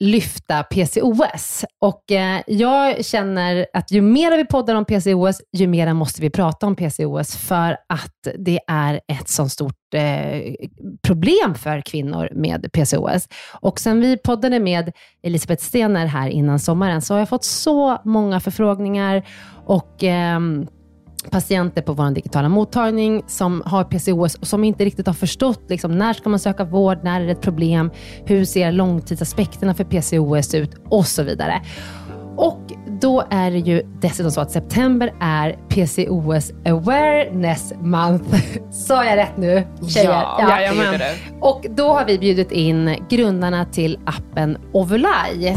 lyfta PCOS. Och eh, jag känner att ju mer vi poddar om PCOS, ju mer måste vi prata om PCOS, för att det är ett så stort eh, problem för kvinnor med PCOS. Och sen vi poddade med Elisabeth Stener här innan sommaren, så har jag fått så många förfrågningar och eh, patienter på vår digitala mottagning som har PCOS och som inte riktigt har förstått liksom, när ska man söka vård, när är det ett problem, hur ser långtidsaspekterna för PCOS ut och så vidare. Och då är det ju dessutom så att september är PCOS awareness month. Sa jag rätt nu tjejer? Ja, ja, det. Och då har vi bjudit in grundarna till appen Ovulai.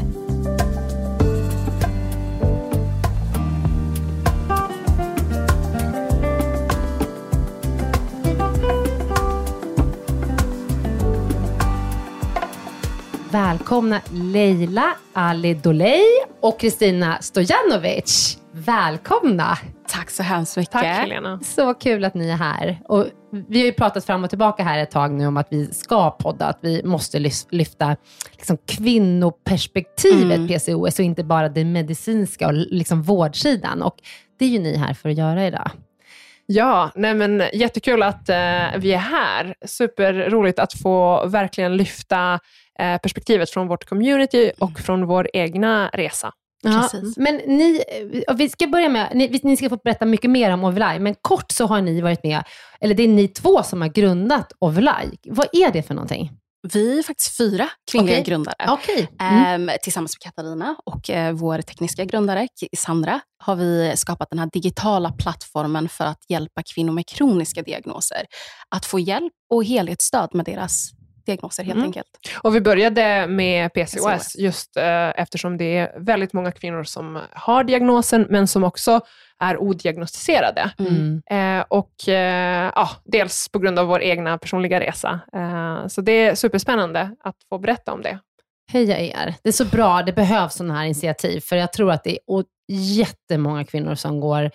Välkomna Leila Ali Dolej och Kristina Stojanovic. Välkomna! Tack så hemskt mycket. Tack Helena. Så kul att ni är här. Och vi har ju pratat fram och tillbaka här ett tag nu om att vi ska podda, att vi måste lyfta liksom kvinnoperspektivet mm. PCOS och inte bara det medicinska och liksom vårdsidan. Och det är ju ni här för att göra idag. Ja, nej men jättekul att uh, vi är här. Superroligt att få verkligen lyfta perspektivet från vårt community och mm. från vår egna resa. Ja, men ni, eh, vi ska börja med, ni, ni ska få berätta mycket mer om Ovulai, men kort så har ni varit med, eller det är ni två som har grundat Ovulai. Vad är det för någonting? Vi är faktiskt fyra kvinnliga Okej. grundare. Mm. Ehm, tillsammans med Katarina och eh, vår tekniska grundare Sandra har vi skapat den här digitala plattformen för att hjälpa kvinnor med kroniska diagnoser att få hjälp och helhetsstöd med deras diagnoser helt Mm. enkelt. Och vi började med PCOS, PCOS. just eh, eftersom det är väldigt många kvinnor som har diagnosen, men som också är odiagnostiserade. Mm. Eh, och eh, ja, dels på grund av vår egna personliga resa. Eh, så det är superspännande att få berätta om det. Heja er. Det är så bra, det behövs sådana här initiativ, för jag tror att det är jättemånga kvinnor som går,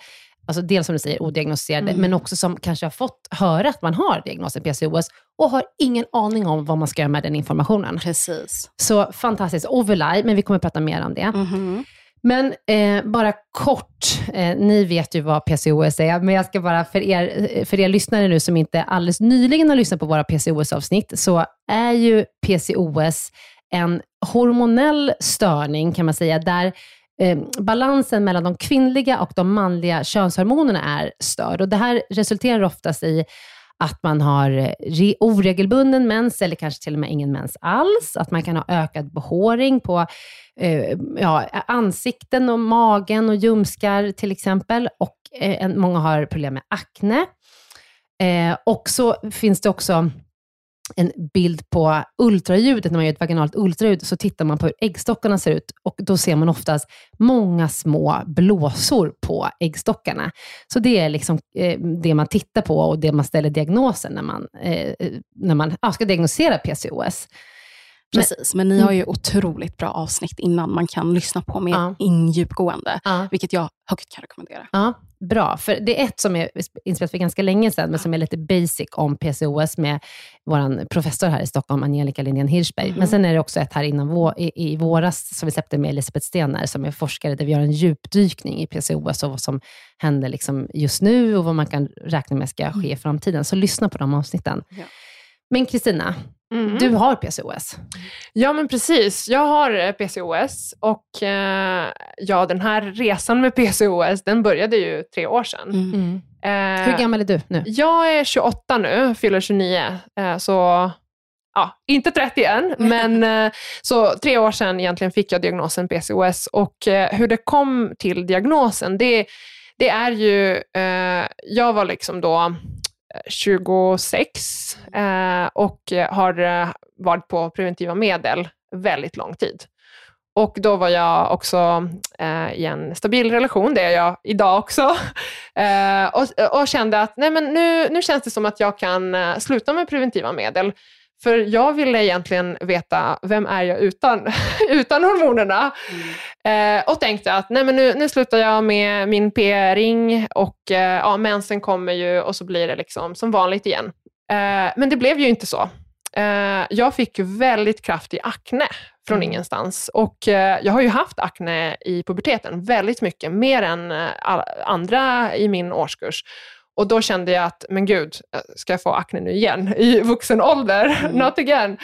alltså dels som du säger odiagnostiserade, Mm. men också som kanske har fått höra att man har diagnosen PCOS och har ingen aning om vad man ska göra med den informationen. Precis. Så fantastiskt. Overlay, men vi kommer prata mer om det. Mhm. Men eh, bara kort, eh, ni vet ju vad PCOS är, men jag ska bara för er, för er lyssnare nu som inte alldeles nyligen har lyssnat på våra PCOS-avsnitt, så är ju PCOS en hormonell störning kan man säga, där eh, balansen mellan de kvinnliga och de manliga könshormonerna är störd. Och det här resulterar oftast i att man har eh, oregelbunden mens eller kanske till och med ingen mens alls. Att man kan ha ökad behåring på eh, ja, ansikten och magen och ljumskar till exempel. Och eh, många har problem med akne. Eh, och så finns det också en bild på ultraljudet, när man gör ett vaginalt ultraljud, så tittar man på hur äggstockarna ser ut och då ser man oftast många små blåsor på äggstockarna. Så det är liksom eh, det man tittar på och det man ställer diagnosen när man, eh, eh när man ah, ska diagnosera PCOS. Precis, men ni har ju otroligt bra avsnitt innan man kan lyssna på mer Ja. in djupgående, Ja. vilket jag högt kan rekommendera. Ja, bra. För det är ett som är inspelat för ganska länge sedan, men som är lite basic om PCOS med vår professor här i Stockholm, Angelica Lindén Hirschberg. Mhm. Men sen är det också ett här innan vå, i, i våras, som vi släppte med Elisabeth Stenar, som är forskare, där vi gör en djupdykning i PCOS och vad som händer liksom just nu och vad man kan räkna med ska ske i framtiden. Så lyssna på de avsnitten. Ja. Men Kristina, Mhm. du har PCOS. Ja, men precis. Jag har eh, PCOS och eh, ja, den här resan med PCOS, den började ju tre år sedan. Mm. Eh, Hur gammal är du nu? Jag är 28 nu, fyller 29, eh, så ja, inte 30 än, men eh, så tre år sedan egentligen fick jag diagnosen PCOS och hur det kom till diagnosen, det, det är ju, eh, jag var liksom då 26 eh, och har eh, varit på preventiva medel väldigt lång tid. Och då var jag också eh, i en stabil relation, det är jag idag också. Eh, och, och kände att nej men nu, nu känns det som att jag kan eh, sluta med preventiva medel. För jag ville egentligen veta, vem är jag utan, utan hormonerna? Eh, och tänkte att nej men nu, nu slutar jag med min p-ring och eh, ja, mensen kommer ju och så blir det liksom som vanligt igen. Eh, men det blev ju inte så. Eh, jag fick väldigt kraftig akne från ingenstans. Och eh, jag har ju haft akne i puberteten väldigt mycket, mer än eh, andra i min årskurs. Och då kände jag att, men gud, eh, ska jag få akne nu igen i vuxen ålder? Not again.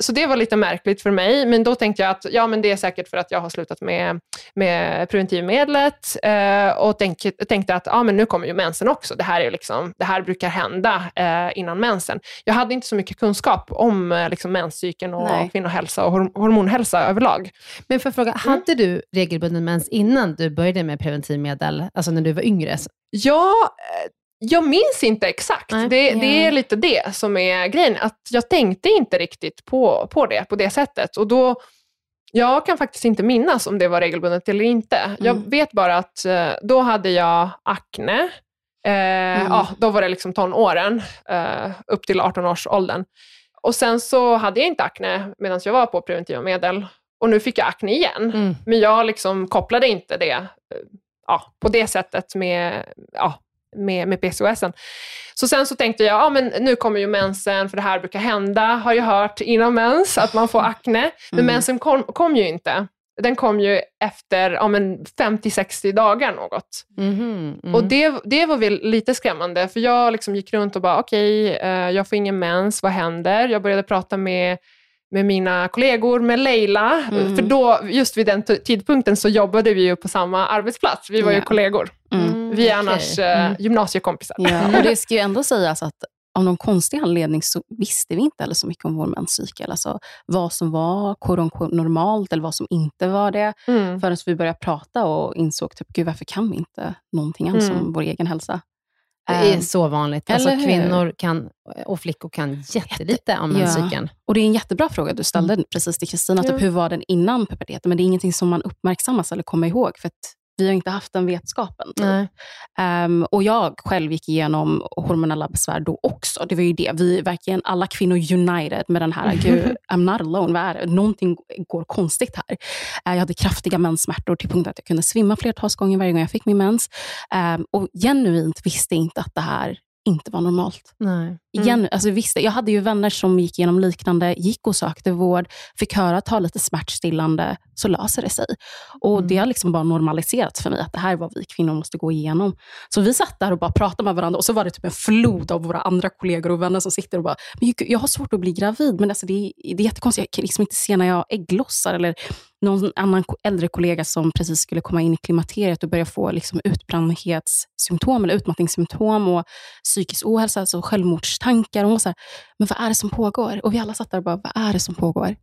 Så det var lite märkligt för mig, men då tänkte jag att ja, men det är säkert för att jag har slutat med, med preventivmedlet eh, och tänk, tänkte att ja, men nu kommer ju mensen också. Det här, är liksom, det här brukar hända eh, innan mensen. Jag hade inte så mycket kunskap om eh, liksom, menscykeln och Nej. kvinnohälsa och hor- hormonhälsa överlag. Men för fråga, hade du regelbunden mens innan du började med preventivmedel, alltså när du var yngre? Ja, eh, jag minns inte exakt. Nej. Det, det är lite det som är grejen. Att jag tänkte inte riktigt på, på det på det sättet. Och då, jag kan faktiskt inte minnas om det var regelbundet eller inte. Jag Mm. vet bara att eh, då hade jag akne. Eh, ja, då var det liksom tonåren, eh, upp till 18-årsåldern. Och sen så hade jag inte akne medan jag var på preventiva medel. Och nu fick jag akne igen. Mm. Men jag liksom kopplade inte det eh, ja, på det sättet med, ja, med, med PCOSen. Så sen så tänkte jag, ja men nu kommer ju mensen, för det här brukar hända, har jag hört innan mens, att man får akne. Men Mm. mensen kom, kom ju inte. Den kom ju efter ja, men 50-60 dagar något. Mhm, mm. Och det, det var väl lite skrämmande, för jag liksom gick runt och bara, okej, eh, jag får ingen mens, vad händer? Jag började prata med, med mina kollegor, med Leila, Mm. för då, just vid den tidpunkten så jobbade vi ju på samma arbetsplats, vi var ju Ja. kollegor. Mm. Mm, Vi är annars eh, Mm. gymnasiekompisar. Ja, och det ska ju ändå sägas att av någon konstig anledning så visste vi inte heller så mycket om vår menscykel. Alltså vad som var normalt eller vad som inte var det. Mm. Förrän vi började prata och insåg, typ, gud varför kan vi inte någonting alls Mm. om vår egen hälsa? Det är så vanligt. Alltså, eller kvinnor kan, och flickor kan jättelite om Ja. menscykeln. Och det är en jättebra fråga du ställde Mm. precis till Kristina. Ja. Typ, hur var den innan puberteten? Men det är ingenting som man uppmärksammas eller kommer ihåg. För att vi har inte haft den vetskapen. Ehm, och jag själv gick igenom hormonella besvär då också. Det var ju det. Vi verkligen, alla kvinnor united med den här, gud, I'm not alone, vad är det? Någonting går konstigt här. Eh, jag hade kraftiga menssmärtor till punkt att jag kunde svimma flertals gånger varje gång jag fick min mens. Ehm, och genuint visste inte att det här inte var normalt. Nej. Igen, alltså visst, jag hade ju vänner som gick igenom liknande, gick och sökte vård, fick höra ta lite smärtstillande, så löser det sig. Och Mm. Det har liksom bara normaliserats för mig, att det här är vad vi kvinnor måste gå igenom. Så vi satt där och bara pratade med varandra och så var det typ en flod av våra andra kollegor och vänner som sitter och bara, men jag har svårt att bli gravid, men alltså det, är, det är jättekonstigt, jag kan liksom inte se när jag ägglossar. Eller någon annan äldre kollega som precis skulle komma in i klimakteriet och börja få liksom utbrändhetssymptom eller utmattningssymptom och psykisk ohälsa, alltså självmordstankar. Och så här, men vad är det som pågår? Och vi alla satt där och bara, vad är det som pågår?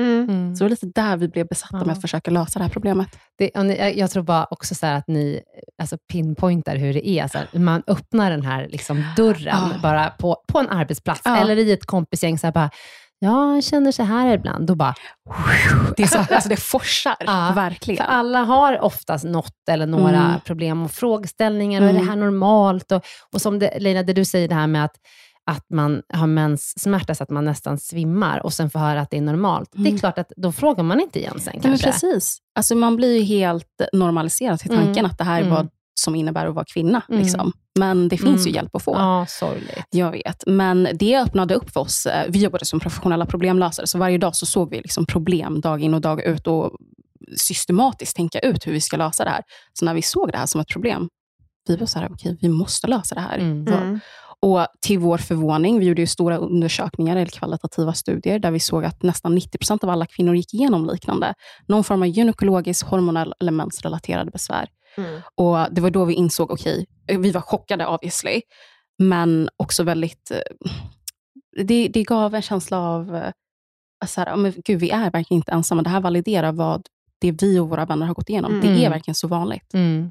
Mm. Mm. Så det var lite där vi blev besatta Ja. med att försöka lösa det här problemet. Det, och ni, jag- jag tror bara också så här att ni alltså pinpointar hur det är. Så här, man öppnar den här liksom dörren Ja. bara på, på en arbetsplats Ja. eller i ett kompisgäng. Så här, bara, ja, jag känner så här ibland. Då bara, Det, är så, alltså det forsar, Ja, verkligen. För alla har oftast något eller några Mm. problem och frågeställningar. Och är Mm. det här normalt? Och, och som det, Leila, det du säger det här med att, att man har menssmärta så att man nästan svimmar och sen får höra att det är normalt. Det är Mm. klart att då frågar man inte igen sen Ja, men kanske. precis. Alltså man blir ju helt normaliserad till tanken Mm. att det här är Mm. vad som innebär att vara kvinna. Mm. Liksom. Men det finns ju Mm. hjälp att få. Ja, sorgligt. Jag vet. Men det öppnade upp för oss. Eh, Vi jobbade som professionella problemlösare, så varje dag så såg vi liksom problem dag in och dag ut och systematiskt tänka ut hur vi ska lösa det här. Så när vi såg det här som ett problem, vi var så här, okej, vi måste lösa det här. Mm. Mm. Och till vår förvåning, vi gjorde ju stora undersökningar, eller kvalitativa studier, där vi såg att nästan 90% av alla kvinnor gick igenom liknande. Någon form av gynekologisk, hormonell eller mensrelaterade besvär. Mm. Och Det var då vi insåg, okej, vi var chockade obviously, men också väldigt... eh, Det, det gav en känsla av, eh, så här, men gud, vi är verkligen inte ensamma. Det här validerar vad det vi och våra vänner har gått igenom. Det Mm. är verkligen så vanligt. Mm.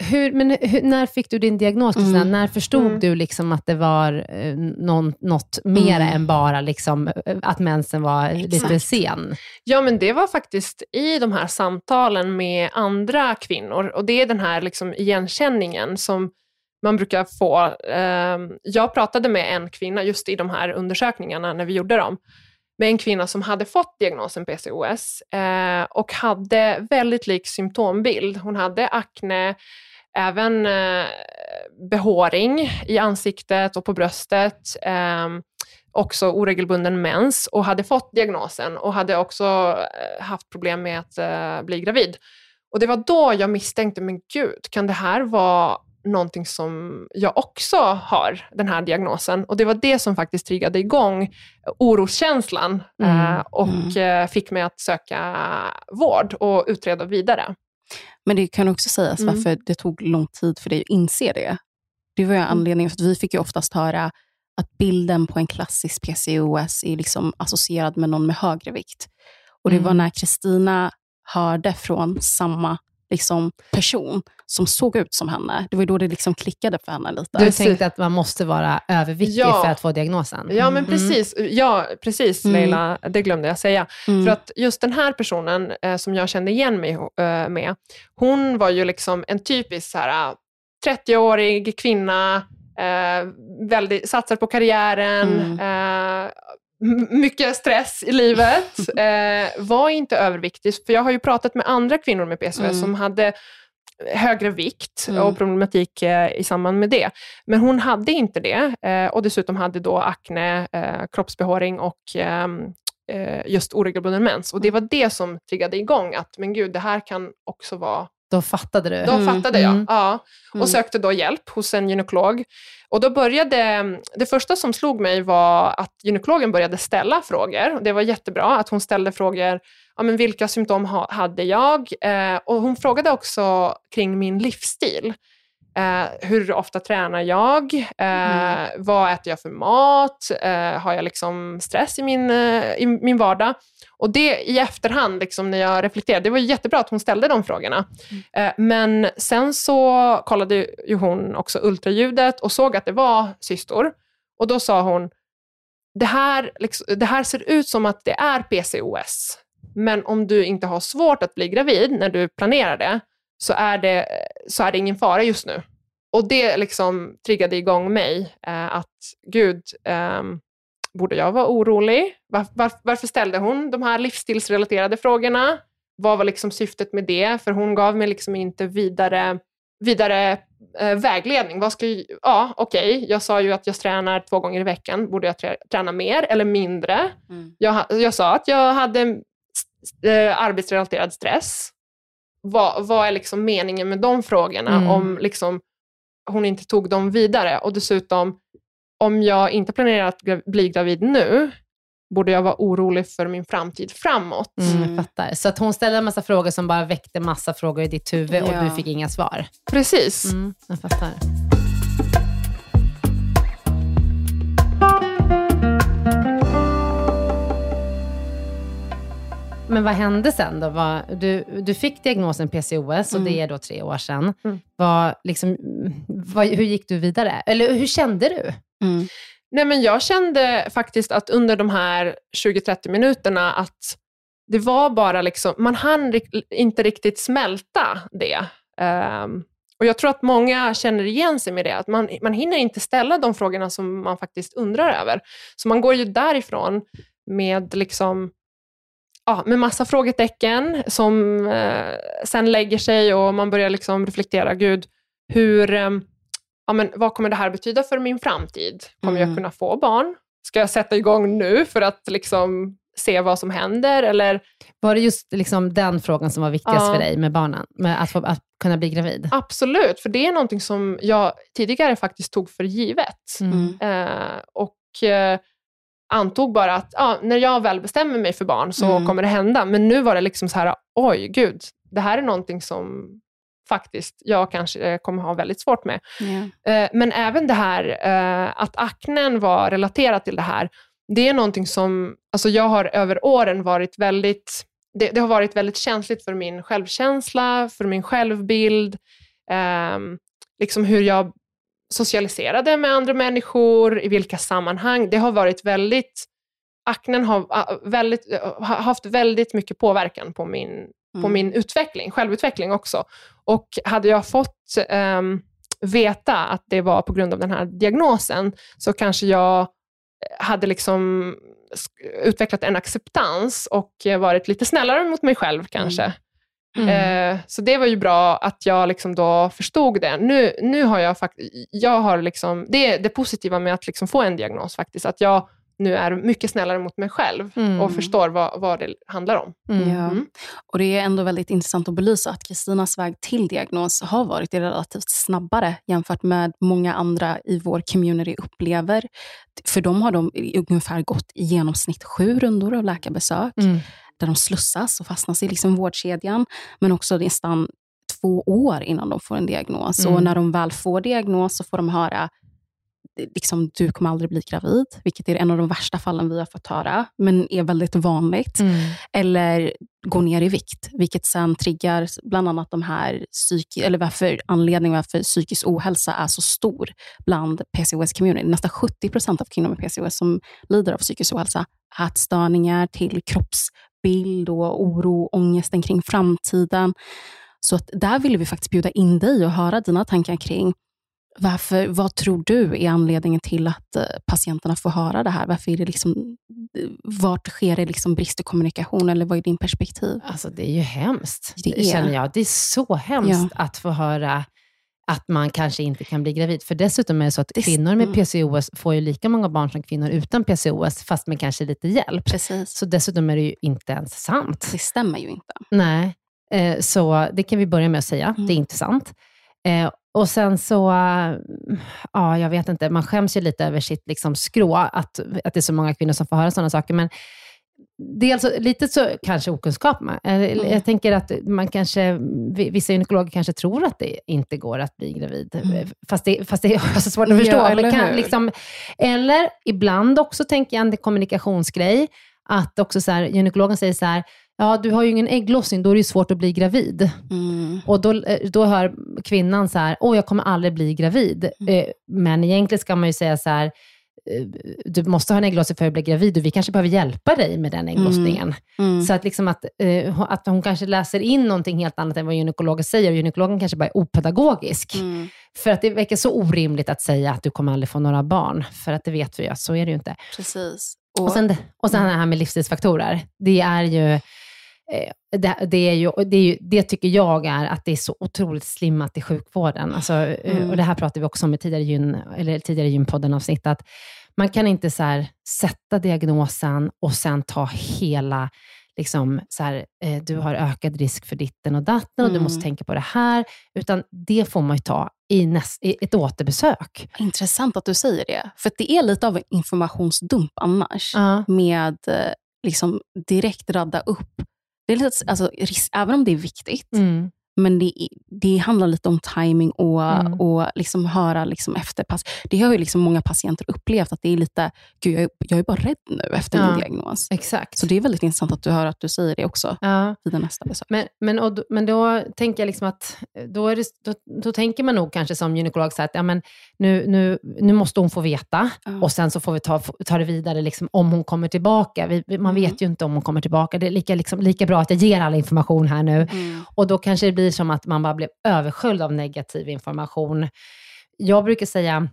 Hur, men hur, när fick du din diagnos? Mm. När förstod Mm. du liksom att det var eh, någon, något mer Mm. än bara liksom, eh, att mensen var lite Exakt. sen? Ja, men det var faktiskt i de här samtalen med andra kvinnor och det är den här liksom igenkänningen som man brukar få. Ehm, Jag pratade med en kvinna just i de här undersökningarna när vi gjorde dem, med en kvinna som hade fått diagnosen PCOS eh, och hade väldigt lik symptombild. Hon hade akne, även eh, behåring i ansiktet och på bröstet. ehm, också oregelbunden mens och hade fått diagnosen och hade också eh, haft problem med att eh, bli gravid. Och det var då jag misstänkte, men gud, kan det här vara någonting som jag också har, den här diagnosen? Och det var det som faktiskt triggade igång oroskänslan Mm, eh, och eh, fick mig att söka vård och utreda vidare. Men det kan också sägas Mm. varför det tog lång tid för dig att inse det. Det var ju anledningen, för att vi fick ju oftast höra att bilden på en klassisk PCOS är liksom associerad med någon med högre vikt. Och det var Mm. när Kristina hörde från samma liksom, person som såg ut som henne, det var ju då det liksom klickade för henne lite. Du tänkte att man måste vara överviktig Ja. för att få diagnosen? Ja, men Mm. precis, ja, precis Mm. Leila, det glömde jag säga. Mm. För att just den här personen eh, som jag kände igen mig eh, med, hon var ju liksom en typisk så här, 30-årig kvinna, eh, väldigt, satsar på karriären, Mm. eh, mycket stress i livet, eh, var inte överviktig. För jag har ju pratat med andra kvinnor med PCOS Mm. som hade högre vikt Mm. och problematik eh, i samband med det. Men hon hade inte det eh, och dessutom hade då akne, eh, kroppsbehåring och ehm, eh, just oregelbunden mens. Och det var det som triggade igång att, men gud, det här kan också vara... Då fattade du? Då Mm, fattade jag, mm. ja. Och Mm. sökte då hjälp hos en gynekolog. Och då började, det första som slog mig var att gynekologen började ställa frågor. Det var jättebra att hon ställde frågor, ja, men vilka symptom ha, hade jag? Eh, och hon frågade också kring min livsstil. Eh, hur ofta tränar jag? Eh, Vad äter jag för mat? Eh, har jag liksom stress i min, eh, i min vardag? Och det i efterhand, liksom, när jag reflekterade, det var jättebra att hon ställde de frågorna. Eh, men sen så kollade ju hon också ultraljudet och såg att det var cystor. Och då sa hon, det här, liksom, det här ser ut som att det är PCOS, men om du inte har svårt att bli gravid när du planerar det, så är det, så är det ingen fara just nu. Och det liksom triggade igång mig, eh, att gud, ehm, borde jag vara orolig? Var, var, varför ställde hon de här livsstilsrelaterade frågorna? Vad var liksom syftet med det? För hon gav mig liksom inte vidare, vidare eh, vägledning. Vad ska jag, ja, okej, okay. jag sa ju att jag tränar två gånger i veckan. Borde jag trä, träna mer eller mindre? Mm. Jag, jag sa att jag hade eh, arbetsrelaterad stress. Vad, vad är liksom meningen med de frågorna Mm. om liksom hon inte tog dem vidare? Och dessutom, om jag inte planerar att bli gravid nu, borde jag vara orolig för min framtid framåt? Mm, Mm. jag fattar. Så att hon ställde en massa frågor som bara väckte massa frågor i ditt huvud och Ja. du fick inga svar. Precis. Mm, jag fattar. Men vad hände sen då? Vad, du, du fick diagnosen PCOS och Mm. det är då tre år sedan. Mm. Vad, liksom, vad, hur gick du vidare? Eller hur kände du? Mm. Nej, men jag kände faktiskt att under de här 20-30 minuterna att det var bara liksom, man hann inte riktigt smälta det. Ehm, och jag tror att många känner igen sig med det, att man, man hinner inte ställa de frågorna som man faktiskt undrar över. Så man går ju därifrån med liksom Ja, med massa frågetecken som eh, sen lägger sig och man börjar liksom reflektera, gud, hur, ehm, ja, men vad kommer det här betyda för min framtid? Kommer jag Mm. kunna få barn? Ska jag sätta igång nu för att liksom se vad som händer? Eller, Var det just liksom den frågan som var viktigast Ja. för dig med barnen? Med att, få, att kunna bli gravid? absolut, för det är någonting som jag tidigare faktiskt tog för givet. Mm. Eh, och eh, antog bara att ja, när jag väl bestämmer mig för barn så Mm. kommer det hända. Men nu var det liksom så här, oj gud, det här är någonting som faktiskt jag kanske kommer ha väldigt svårt med. Eh, Men även det här eh, att aknen var relaterat till det här, det är någonting som, alltså jag har över åren varit väldigt, det, det har varit väldigt känsligt för min självkänsla, för min självbild, ehm, liksom hur jag socialiserade med andra människor, i vilka sammanhang. Det har varit väldigt, aknen har, väldigt, har haft väldigt mycket påverkan på min på Mm. min utveckling, självutveckling också. Och hade jag fått ehm, veta att det var på grund av den här diagnosen, så kanske jag hade liksom utvecklat en acceptans och eh, varit lite snällare mot mig själv kanske. Eh, så det var ju bra att jag liksom då förstod det. Nu, nu har jag faktiskt, jag har liksom, det är det positiva med att liksom få en diagnos faktiskt, att jag nu är mycket snällare mot mig själv Mm. och förstår vad, vad det handlar om. Mm. Ja. Mm. Och Det är ändå väldigt intressant att belysa att Kristinas väg till diagnos har varit relativt snabbare jämfört med många andra i vår community upplever. För dem har de ungefär gått i genomsnitt sju rundor av läkarbesök Mm. Där de slussas och fastnas i liksom vårdkedjan, men också nästan två år innan de får en diagnos. Mm. Och när de väl får diagnos så får de höra liksom, du kommer aldrig bli gravid, vilket är en av de värsta fallen vi har fått höra, men är väldigt vanligt. Mm. Eller gå ner i vikt, vilket sen triggar bland annat de här psyk eller varför anledningen varför psykisk ohälsa är så stor bland PCOS-community. Nästan 70 procent av kvinnor med PCOS som lider av psykisk ohälsa, ätstörningar till kroppsbild och oro, ångesten kring framtiden. Så att där ville vi faktiskt bjuda in dig och höra dina tankar kring varför, vad tror du är anledningen till att eh, patienterna får höra det här? Varför är det liksom, vart sker det liksom brist i kommunikation eller vad är din perspektiv? Alltså det är ju hemskt, Det är. känner jag. Det är så hemskt att få höra att man kanske inte kan bli gravid. För dessutom är det så att kvinnor med mm. PCOS får ju lika många barn som kvinnor utan PCOS, fast med kanske lite hjälp. Precis. Så dessutom är det ju inte ens sant. Det stämmer ju inte. Nej, eh, så det kan vi börja med att säga. Mm. Det är inte sant. Eh, och sen så, eh, ja, jag vet inte, man skäms ju lite över sitt liksom, skrå, att, att det är så många kvinnor som får höra sådana saker. Men dels lite så kanske okunskap. Eh, Mm. Jag tänker att man kanske, vi- vissa gynekologer kanske tror att det inte går att bli gravid. Mm. Fast, det, fast det är så svårt att Ja, förstå. eller Men kan, liksom, eller ibland också tänker jag en kommunikationsgrej, att också så här, gynekologen säger så här, ja du har ju ingen ägglossning, då är det ju svårt att bli gravid. Mm. Och då, eh, då hör kvinnan så här, åh jag kommer aldrig bli gravid. Mm. Eh, Men egentligen ska man ju säga så här, eh, du måste ha en ägglossning för att bli gravid och vi kanske behöver hjälpa dig med den ägglossningen. Mm. Så att, liksom att, eh, att hon kanske läser in någonting helt annat än vad gynekologen säger och gynekologen kanske bara är opedagogisk. Mm. För att det verkar så orimligt att säga att du kommer aldrig få några barn, för att det vet vi ju att så är det ju inte. Precis. Och sen, och sen det här med livsstilsfaktorer. Det är ju, eh, det, det, är ju, det, är ju, det tycker jag är att det är så otroligt slimmat i sjukvården. Alltså, eh, Mm. Och det här pratade vi också om i tidigare, gyn, eller tidigare gynpodden-avsnitt, att man kan inte så här, sätta diagnosen och sen ta hela liksom, så här, eh, du har ökad risk för ditten och datten och du Mm. måste tänka på det här. Utan det får man ju ta i, näst, i ett återbesök. Intressant att du säger det. För det är lite av en informationsdump annars. Ja. Med eh, liksom direkt radda upp. Det är lite, alltså, risk, även om det är viktigt, Mm men det, det handlar lite om timing och, Mm. och liksom höra liksom efter. Pass. Det har ju liksom många patienter upplevt, att det är lite, gud jag är, jag är bara rädd nu efter Ja. min diagnos. Exakt. Så det är väldigt intressant att du hör att du säger det också ja. vid nästa besök. Men, men, och, då- men då tänker jag liksom att, då, är det, då, då tänker man nog kanske som gynekolog så att ja, men nu, nu, nu måste hon få veta Ja. och sen så får vi ta, ta det vidare liksom, om hon kommer tillbaka. Vi, vi- man Mm. vet ju inte om hon kommer tillbaka. Det är lika, liksom, lika bra att jag ger all information här nu. Mm. Och då kanske det blir som att man bara blev översköljd av negativ information. Jag brukar säga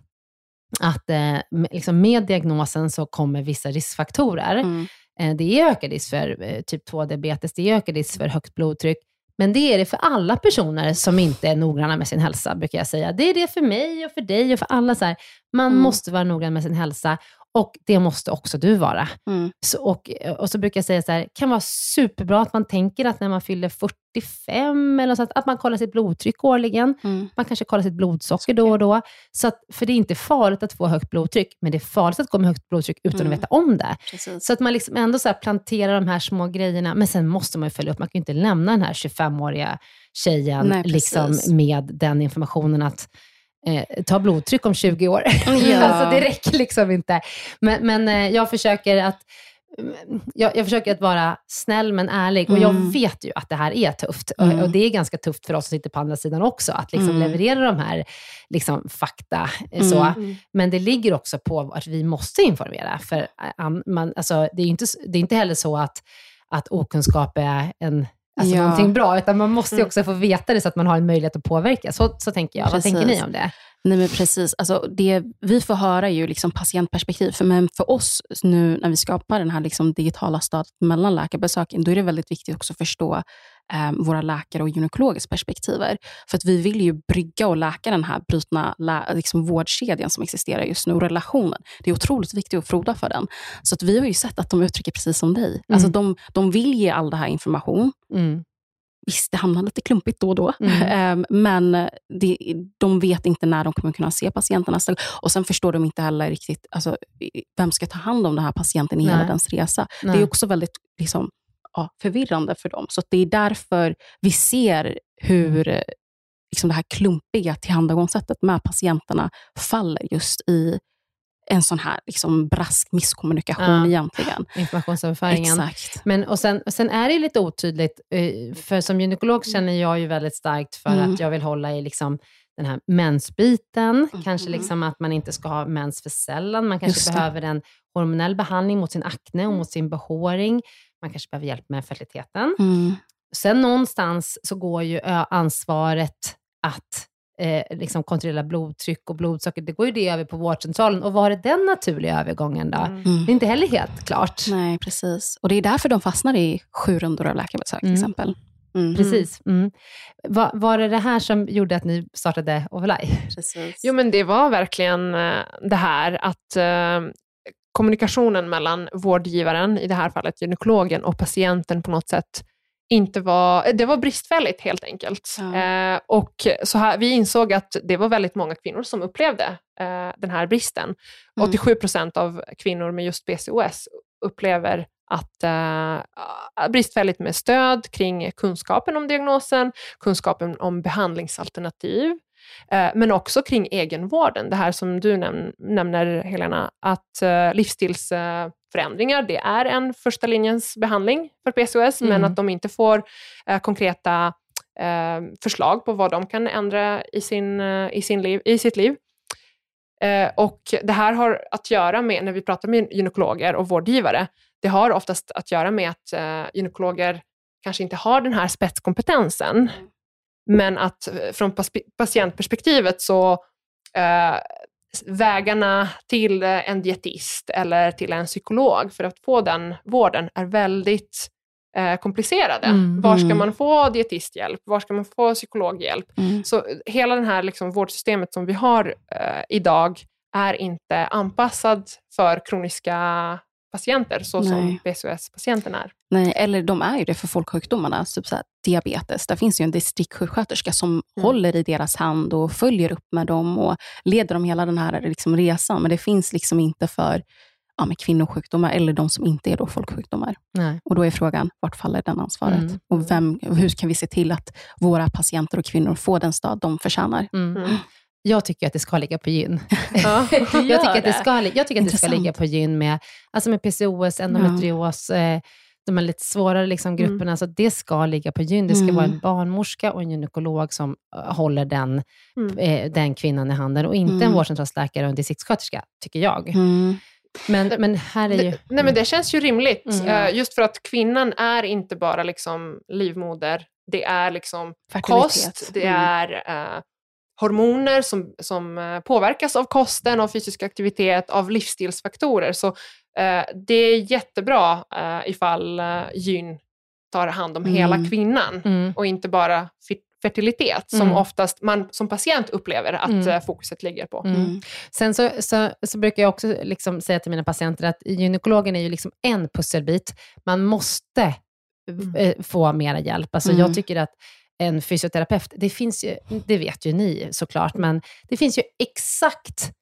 att eh, med- liksom med diagnosen så kommer vissa riskfaktorer. Mm. Eh, Det är ökad risk för eh, typ 2-diabetes, det är ökad risk för högt blodtryck, men det är det för alla personer som inte är noggranna med sin hälsa, brukar jag säga. Det är det för mig och för dig och för alla. Så här. Man Mm. måste vara noggrann med sin hälsa och det måste också du vara. Mm. Så, och, och så brukar jag säga så här, det kan vara superbra att man tänker att när man fyller 45, eller så att, att man kollar sitt blodtryck årligen. Mm. Man kanske kollar sitt blodsocker då och då. Så att, för det är inte farligt att få högt blodtryck, men det är farligt att gå med högt blodtryck utan Mm. att veta om det. Precis. Så att man liksom ändå så planterar de här små grejerna, men sen måste man ju följa upp. Man kan ju inte lämna den här 25-åriga tjejen Nej, liksom med den informationen att eh, ta blodtryck om 20 år. Ja. alltså det räcker liksom inte. Men, men eh, jag försöker att mm, jag, jag försöker att vara snäll men ärlig och jag Mm. vet ju att det här är tufft. Mm. Och, och det är ganska tufft för oss som sitter på andra sidan också, att liksom Mm. leverera de här liksom, fakta. eh, Så. Mm. Men det ligger också på att vi måste informera. För eh, an- man, alltså, det, är inte, det är inte heller så att, att okunskap är en, alltså, Ja. någonting bra, utan man måste ju Mm. också få veta det så att man har en möjlighet att påverka. Så, så tänker jag. Vad tänker ni Precis. om det? Nej men precis. Alltså, det vi får höra är ju liksom patientperspektiv. För, men för oss nu när vi skapar den här liksom digitala stödet mellan läkarbesöken, då är det väldigt viktigt också att förstå våra läkare och gynekologers perspektiver. För att vi vill ju brygga och läka den här brutna lä- liksom vårdkedjan som existerar just nu och relationen. Det är otroligt viktigt att froda för den. Så att vi har ju sett att de uttrycker precis som dig. Alltså de, de vill ge all den här information. Mm. Visst, det hamnar lite klumpigt då och då, Mm. Ehm, men det, de vet inte när de kommer kunna se patienten nästa gång. Och sen förstår de inte heller riktigt, alltså, vem ska ta hand om den här patienten i hela Nej. dens resa. Nej. Det är också väldigt liksom, ja, förvirrande för dem. Så det är därför vi ser hur eh, liksom, det här klumpiga tillhandagångssättet med patienterna faller just i en sån här liksom, brask misskommunikation Ja. egentligen. Informationsöverföringen. Exakt. Men, och, sen, och sen är det lite otydligt, eh, för som gynekolog känner jag ju väldigt starkt för Mm. att jag vill hålla i liksom den här mensbiten. Mhm. Kanske liksom att man inte ska ha mens för sällan. Man kanske behöver en hormonell behandling mot sin akne och mot sin behåring. Man kanske behöver hjälp med fertiliteten. Mm. Sen någonstans så går ju ansvaret att eh, liksom kontrollera blodtryck och blodsocker, det går ju det över på vårdcentralen. Och var är den naturliga övergången då? Mm. Mm. Det är inte heller helt klart. Nej, precis. Och det är därför de fastnar i sju rundor av läkarbesök till Mm. exempel. Mm. Precis. Mm. Va, var det det här som gjorde att ni startade? Precis. Jo, men det var verkligen eh, det här att eh, kommunikationen mellan vårdgivaren, i det här fallet gynekologen, och patienten på något sätt inte var, det var bristfälligt helt enkelt. Ja. Eh, och så här, vi insåg att det var väldigt många kvinnor som upplevde eh, den här bristen. Mm. 87 procent av kvinnor med just PCOS upplever att uh, bristfälligt med stöd kring kunskapen om diagnosen, kunskapen om behandlingsalternativ, men också kring egenvården. Det här som du näm nämner, Helena, att uh, livsstilsförändringar, det är en första linjens behandling för PCOS, mm. men att de inte får konkreta förslag på vad de kan ändra i, sin, i, sin liv, i sitt liv. Eh, och det här har att göra med, när vi pratar med gynekologer och vårdgivare, det har oftast att göra med att eh, gynekologer kanske inte har den här spetskompetensen, mm. Men att eh, från patientperspektivet så eh, vägarna till en dietist eller till en psykolog för att få den vården är väldigt eh, komplicerade. Mm, Var ska mm. man få dietisthjälp? Var ska man få psykologhjälp? Mm. Så hela det här liksom vårdsystemet som vi har eh, idag är inte anpassad för kroniska patienter så Nej. som PCOS-patienten är. Nej, eller de är ju det för folksjukdomarna, typ så här, diabetes. Där finns ju en distriktsjuksköterska som mm. håller i deras hand och följer upp med dem och leder dem hela den här liksom, resan. Men det finns liksom inte för ja, med kvinnosjukdomar eller de som inte är då folksjukdomar. Nej. Och då är frågan, vart faller den ansvaret? Mm. Och vem, hur kan vi se till att våra patienter och kvinnor får den stöd de förtjänar? Mm. Mm. Jag tycker att det ska ligga på gyn. Ja, jag, tycker att det ska, jag tycker att det ska ligga på gyn med, alltså med PCOS, endometrios, ja. eh, de här lite svårare liksom grupperna. Mm. Alltså det ska ligga på gyn. Det ska mm. vara en barnmorska och en gynekolog som uh, håller den, mm. eh, den kvinnan i handen och inte en mm. vårdcentralsläkare och en distriktssköterska, tycker jag. Mm. Men, men här är ju... Det, nej, men det känns ju rimligt. Mm. just för att kvinnan är inte bara liksom livmoder, det är liksom kost, det mm. är hormoner som, som uh, påverkas av kosten, av fysisk aktivitet, av livsstilsfaktorer. Så uh, det är jättebra uh, ifall uh, gyn tar hand om mm. hela kvinnan mm. och inte bara fertilitet som mm. oftast man som patient upplever att mm. Eh, fokuset ligger på. Mm. mm. Sen så, så, så, brukar jag också liksom säga till mina patienter att gynekologen är ju liksom en pusselbit. Man måste mm. eh, få mera hjälp. Alltså Jag mm. tycker att en fysioterapeut, det finns ju, det vet ju ni såklart, men det finns ju exakt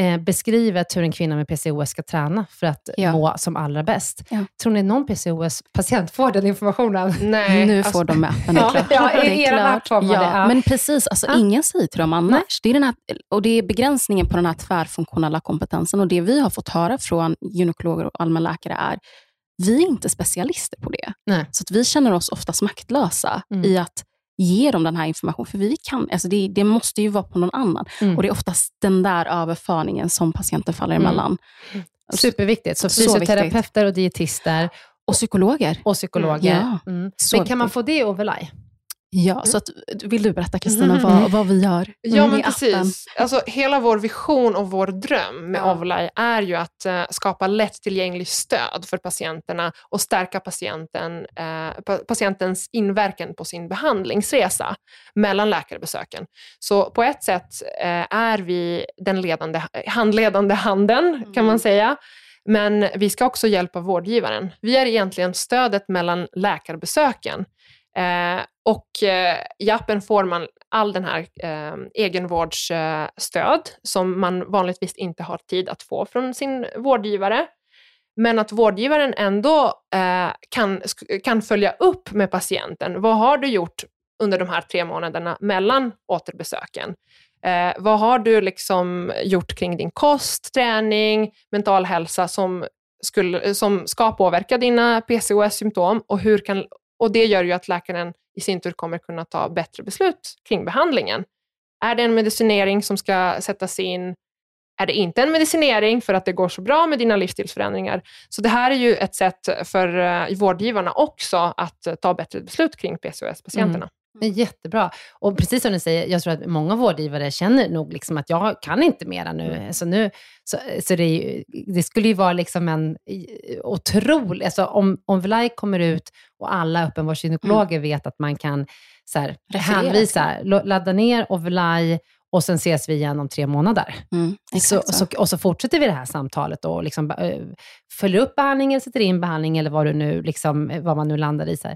eh, beskrivet hur en kvinna med PCOS ska träna för att ja. må som allra bäst. Ja. Tror ni någon PCOS-patient får den informationen? Nej. Nu alltså, får de appen, ja, ja, i er app får man ja, det. Ja. Men precis, alltså, ja. ingen säger till dem annars. Det är, den här, och det är begränsningen på den här tvärfunktionella kompetensen. Och Det vi har fått höra från gynekologer och allmänläkare är vi är inte specialister på det. Nej. Så att vi känner oss oftast maktlösa mm. i att ge dem den här informationen. För vi kan, alltså det, det måste ju vara på någon annan. Mm. Och det är oftast den där överföringen som patienten faller mm. emellan. Mm. Superviktigt. Så fysioterapeuter och dietister. Och psykologer. Och psykologer. Ja. Mm. Men kan man få det overlay? Ja, mm. så att, vill du berätta Kristina vad, vad vi gör Ja, men precis. Alltså, hela vår vision och vår dröm med ja. Ovlai är ju att uh, skapa lättillgängligt stöd för patienterna och stärka patienten, uh, patientens inverkan på sin behandlingsresa mellan läkarbesöken. Så på ett sätt uh, är vi den ledande, handledande handen, mm. kan man mm. säga. Men vi ska också hjälpa vårdgivaren. Vi är egentligen stödet mellan läkarbesöken Eh, och eh, i appen får man all den här eh, egenvårdsstöd som man vanligtvis inte har tid att få från sin vårdgivare. Men att vårdgivaren ändå eh, kan, kan följa upp med patienten. Vad har du gjort under de här tre månaderna mellan återbesöken? Eh, vad har du liksom gjort kring din kost, träning, mental hälsa som, skulle, som ska påverka dina PCOS-symptom och hur kan och det gör ju att läkaren i sin tur kommer kunna ta bättre beslut kring behandlingen. Är det en medicinering som ska sättas in? Är det inte en medicinering för att det går så bra med dina livsstilsförändringar? Så det här är ju ett sätt för eh, vårdgivarna också att eh, ta bättre beslut kring PCOS-patienterna. Mm. Men jättebra. Och precis som du säger, jag tror att många vårdgivare känner nog liksom att jag kan inte mera nu. Mm. Så, nu, så, så det, ju, det, skulle ju vara liksom en otrolig... Alltså om, om Vlaj kommer ut och alla öppenvårdsgynekologer mm. vet att man kan så här, hänvisa, ladda ner Ovlaj och sen ses vi igen om tre månader. Mm, Så, så. så, och så fortsätter vi det här samtalet och liksom, eh, följer upp behandlingen, sätter in behandling eller vad, du nu, liksom, eh, vad man nu landar i. Så,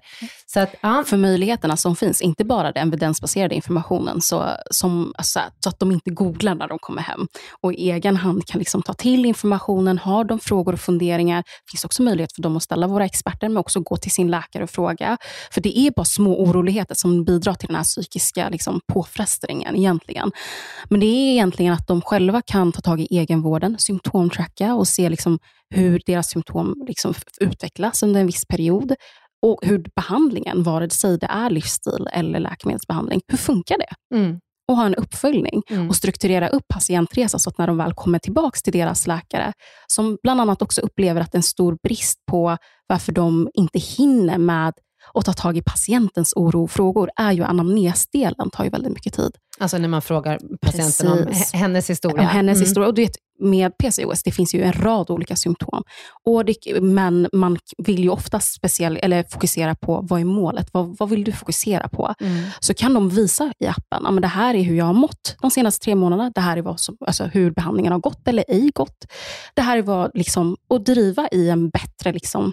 så att, ja, för möjligheterna som finns, inte bara den evidensbaserade informationen, så, som, alltså, så att de inte googlar när de kommer hem och i egen hand kan liksom ta till informationen. Har de frågor och funderingar, finns också möjlighet för dem att ställa våra experter, men också gå till sin läkare och fråga. För det är bara små oroligheter som bidrar till den här psykiska liksom, påfrestningen egentligen. Men det är egentligen att de själva kan ta tag i egenvården, symptomtracka och se liksom, hur deras symptom liksom, utvecklas under en viss period och hur behandlingen, vare sig det är livsstil eller läkemedelsbehandling, hur funkar det? mm, Och ha en uppföljning mm. och strukturera upp patientresan så att när de väl kommer tillbaka till deras läkare, som bland annat också upplever att det är en stor brist på varför de inte hinner med att ta tag i patientens oro och frågor, är ju anamnesdelen, tar ju väldigt mycket tid. Alltså när man frågar patienten om Precis. he- hennes historia. Om hennes Mm. historia. Och du vet, med PCOS, det finns ju en rad olika symptom. Och det, men man vill ju ofta speciell, eller fokusera på, vad är målet? Vad, vad vill du fokusera på? Mm. Så kan de visa i appen, ja, men det här är hur jag har mått de senaste tre månaderna. Det här är vad som, alltså hur behandlingen har gått eller ej gått. Det här är vad, liksom, och driva i en bättre liksom,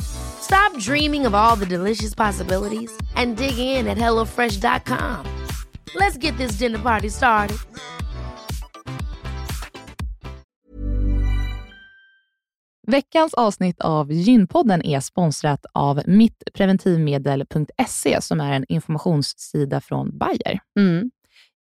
Stop dreaming of all the delicious possibilities and dig in at HelloFresh.com. Let's get this dinner party started. Veckans avsnitt av Gynpodden är sponsrat av mittpreventivmedel.se som är en informationssida från Bayer. Mm.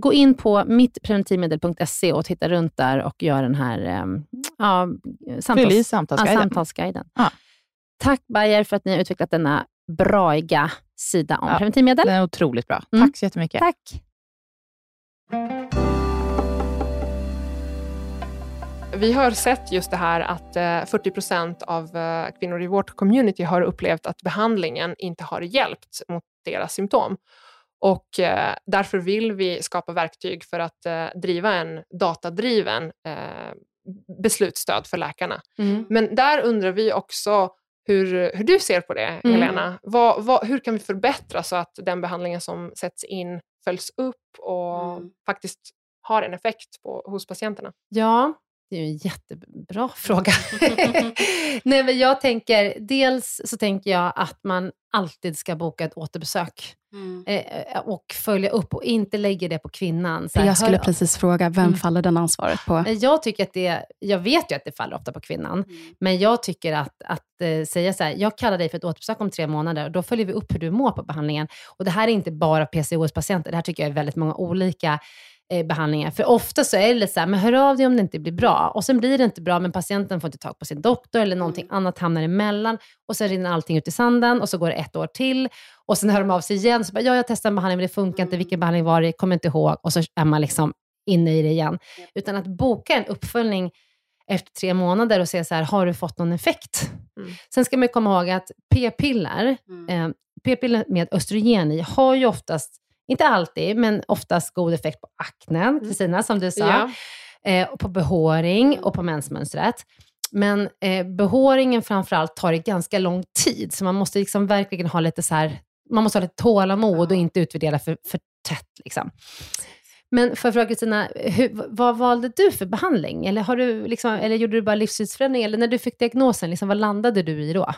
gå in på mittpreventivmedel.se och titta runt där och gör den här eh, ja, samtals, ja, samtalsguiden. samtalsguiden. Ja. Tack Bayer för att ni har utvecklat denna braiga sida om Ja. preventivmedel. Den är otroligt bra. Mm. Tack så jättemycket. Tack. Vi har sett just det här att eh, 40 procent av eh, kvinnor i vårt community har upplevt att behandlingen inte har hjälpt mot deras symptom. Och eh, därför vill vi skapa verktyg för att eh, driva en datadriven eh, beslutsstöd för läkarna. Mm. Men där undrar vi också hur, hur du ser på det, Mm. Helena. Vad, vad, hur kan vi förbättra så att den behandlingen som sätts in följs upp och Mm. faktiskt har en effekt på, hos patienterna? Ja, det är ju en jättebra fråga. Nej, men jag tänker, dels så tänker jag att man alltid ska boka ett återbesök Mm. eh, och följa upp och inte lägga det på kvinnan. Här, Jag skulle hör- precis fråga, vem Mm. faller den ansvaret på? Eh, Jag tycker att det, jag vet ju att det faller ofta på kvinnan, men jag tycker att, att eh, säga så här, jag kallar dig för ett återbesök om tre månader och då följer vi upp hur du mår på behandlingen. Och det här är inte bara PCOS-patienter, det här tycker jag är väldigt många olika eh, behandlingar. För ofta så är det lite så här, men hör av dig om det inte blir bra. Och sen blir det inte bra, men patienten får inte tag på sin doktor eller någonting annat hamnar emellan. Och sen rinner allting ut i sanden och så går det ett år till. Och sen hör de av sig igen, så bara, ja jag testade en behandling men det funkar inte, vilken behandling var det, kommer inte ihåg. Och så är man liksom inne i det igen. Utan att boka en uppföljning efter tre månader och se så här, har du fått någon effekt? Mm. Sen ska man komma ihåg att p-piller, Mm. eh, p-piller med östrogen i, har ju oftast, inte alltid, men oftast god effekt på aknen, Kristina, som du sa, Ja. eh, och på behåring och på mensmönstret. Men eh, behåringen framförallt tar det ganska lång tid, så man måste liksom verkligen ha lite så här, man måste ha lite tålamod och inte utvärdera för, för tätt. Liksom. Men för att fråga Kristina, vad valde du för behandling? Eller, har du liksom, eller gjorde du bara livsstilsförändring? Eller när du fick diagnosen, liksom, vad landade du i då?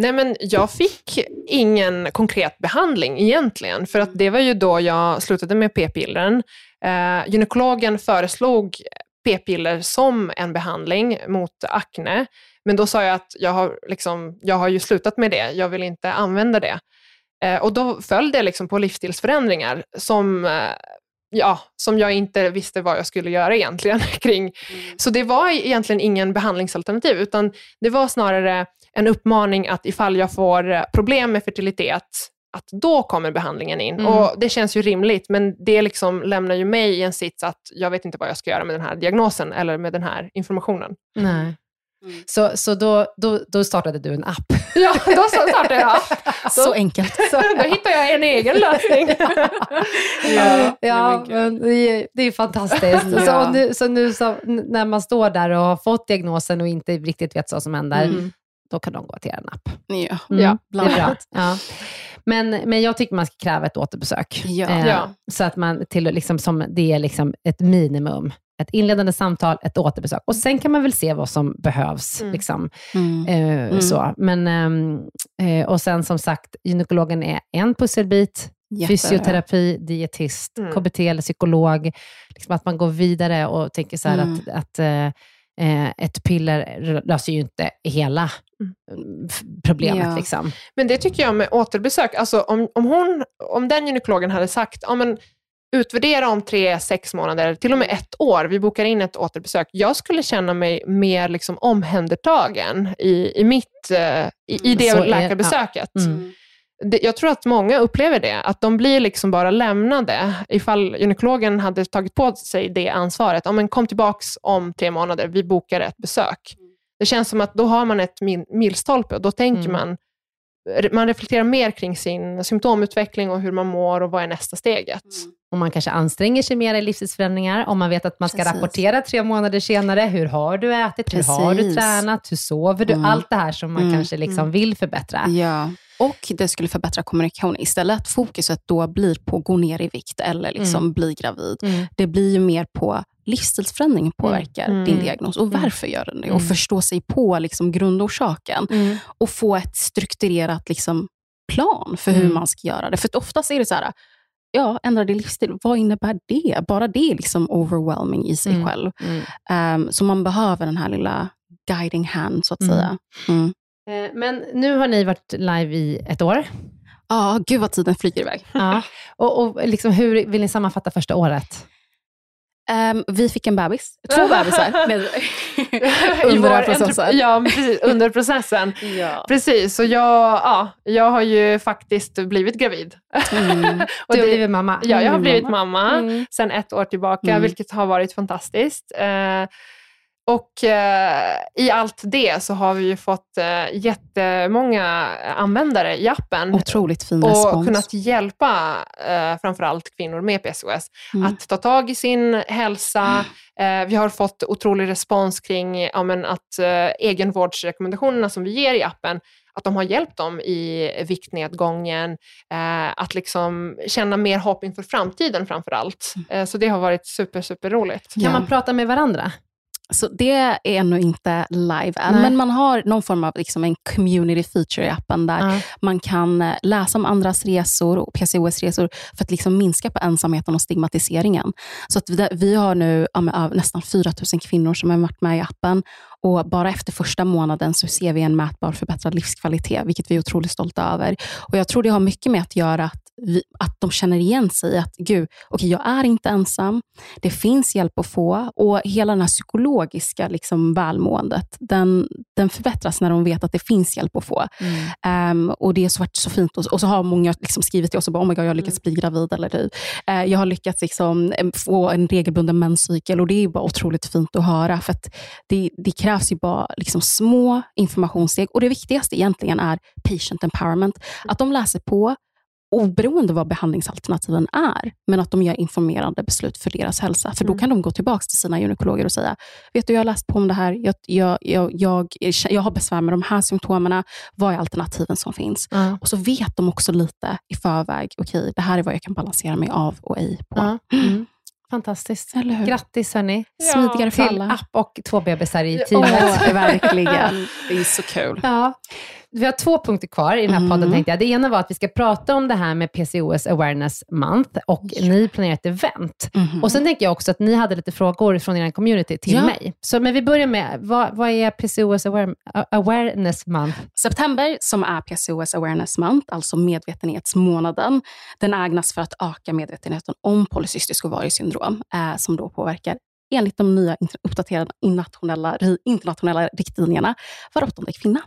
Nej, men jag fick ingen konkret behandling egentligen, för att det var ju då jag slutade med p-pillren. Eh, gynekologen föreslog p-piller som en behandling mot akne, men då sa jag att jag har, liksom, jag har ju slutat med det, jag vill inte använda det. Eh, och då föll det liksom på livsstilsförändringar som, eh, ja, som jag inte visste vad jag skulle göra egentligen kring. Så det var egentligen ingen behandlingsalternativ, utan det var snarare en uppmaning att ifall jag får eh, problem med fertilitet, att då kommer behandlingen in. Mm. Och Det känns ju rimligt, men det liksom lämnar ju mig i en sits att jag vet inte vad jag ska göra med den här diagnosen eller med den här informationen. Nej. Så, så då, då, då startade du en app? Ja, då startade jag. Så enkelt. Då hittar jag en egen lösning. Ja, ja men det, är, det är fantastiskt. Så, Ja. nu, så nu så, när man står där och har fått diagnosen och inte riktigt vet vad som händer, Mm. Då kan de gå till en app. Ja. Mm, Ja, är bra. Ja. Men, men jag tycker man ska kräva ett återbesök. Ja. Eh, Ja. Så att man till, liksom, som, det är liksom ett minimum. Ett inledande samtal, ett återbesök. Och sen kan man väl se vad som behövs. Mm. Liksom. Mm. Eh, Så. Men, ehm, eh, och sen som sagt, gynekologen är en pusselbit. Jätte- Fysioterapi, dietist, Mm. KBT eller psykolog. Liksom att man går vidare och tänker så här Mm. att, att eh, eh, ett piller löser ju inte hela Mm. mm, problemet. Ja. Liksom. Men det tycker jag med återbesök, alltså om, om, hon, om den gynekologen hade sagt, ja, men, utvärdera om tre, sex månader, till och med ett år, vi bokar in ett återbesök. Jag skulle känna mig mer liksom omhändertagen i, i, mitt, eh, i, i det Så är- läkarbesöket. Mm. Det, jag tror att många upplever det, att de blir liksom bara lämnade. Ifall gynekologen hade tagit på sig det ansvaret, ja, men kom tillbaks om tre månader, vi bokar ett besök. Det känns som att då har man ett mil, milstolpe och då tänker Mm. man, man reflekterar mer kring sin symptomutveckling och hur man mår och vad är nästa steget. Och man kanske anstränger sig mer i livstidsförändringar. Om man vet att man ska Precis. rapportera tre månader senare. Hur har du ätit? Hur har du Precis. tränat? Hur sover du? Mm. Allt det här som man Mm. kanske liksom vill förbättra. Ja, och det skulle förbättra kommunikation. Istället att fokuset då blir på att gå ner i vikt eller liksom bli gravid. Mm. Det blir ju mer på livsstilsförändring påverkar Mm. din diagnos och varför gör den det? Och Mm. förstå sig på liksom grundorsaken och få ett strukturerat liksom plan för hur Mm. man ska göra det. För oftast är det så här, ja, ändra din livsstil, vad innebär det? Bara det är liksom overwhelming i sig Mm. själv. Mm. Ehm, så man behöver den här lilla guiding hand, så att Mm. säga. Mm. Eh, Men nu har ni varit live i ett år. Ja, gud vad tiden flyger iväg. Ja. Och, och liksom, hur vill ni sammanfatta första året? Ehm, vi fick en bebis, två bebisar med, under processen. Ja, precis, under processen. Ja. Precis, så jag, ja, jag har ju faktiskt blivit gravid. Mm. Och du har blivit mamma. Ja, jag har Mm, blivit mamma. mamma Mm. sedan ett år tillbaka, Mm. vilket har varit fantastiskt. Eh, Och eh, i allt det så har vi ju fått eh, jättemånga användare i appen. Otroligt fin och respons. kunnat hjälpa eh, framförallt kvinnor med PCOS Mm. att ta tag i sin hälsa. Eh, vi har fått otrolig respons kring ja, men att eh, egenvårdsrekommendationerna som vi ger i appen, att de har hjälpt dem i viktnedgången, eh, att liksom känna mer hopp inför framtiden framför allt. Eh, så det har varit super, super roligt. Kan Ja. man prata med varandra? Så det är ännu inte live än, Nej. men man har någon form av liksom en community feature i appen där Ja. man kan eh, läsa om andras resor och PCOS-resor för att liksom minska på ensamheten och stigmatiseringen. Så att vi, vi har nu ja, nästan 4 000 kvinnor som har varit med i appen och bara efter första månaden så ser vi en mätbar förbättrad livskvalitet, vilket vi är otroligt stolta över. Och Jag tror det har mycket med att göra att, vi, att de känner igen sig, att gud, okay, jag är inte ensam, det finns hjälp att få och hela den här psykologiska liksom, välmåendet, den, den förbättras när de vet att det finns hjälp att få. Ehm, och Det har varit så fint. Och, och så har många liksom skrivit till oss och bara, oh my God, jag har lyckats bli gravid. Eller. Eh, jag har lyckats liksom, få en regelbunden menscykel och det är bara otroligt fint att höra. För att det, det krävs ju bara liksom små informationssteg. Och det viktigaste egentligen är patient empowerment. Att de läser på oberoende vad behandlingsalternativen är, men att de gör informerade beslut för deras hälsa. För då kan de gå tillbaka till sina gynekologer och säga, vet du, jag har läst på om det här, jag, jag, jag, jag, jag har besvär med de här symptomen, vad är alternativen som finns? Ja. Och så vet de också lite i förväg, okej, det här är vad jag kan balansera mig av och ej på. Ja. Mm. Fantastiskt. Eller hur? Grattis hörni. Smidigare för Till alla. app och två bebisar i Ja, teamet. Åh, verkligen. Det är så kul. Ja. Vi har två punkter kvar i den här Mm. podden tänkte jag. Det ena var att vi ska prata om det här med PCOS awareness month och ni planerar ett event. Mhm. Och sen tänker jag också att ni hade lite frågor från er community till Ja. mig. Så men vi börjar med, vad, vad är PCOS aware, awareness month? September, som är PCOS awareness month, alltså medvetenhetsmånaden, den ägnas för att öka medvetenheten om polycystisk ovariesyndrom, eh, som då påverkar enligt de nya uppdaterade internationella, internationella riktlinjerna var åttonde kvinna.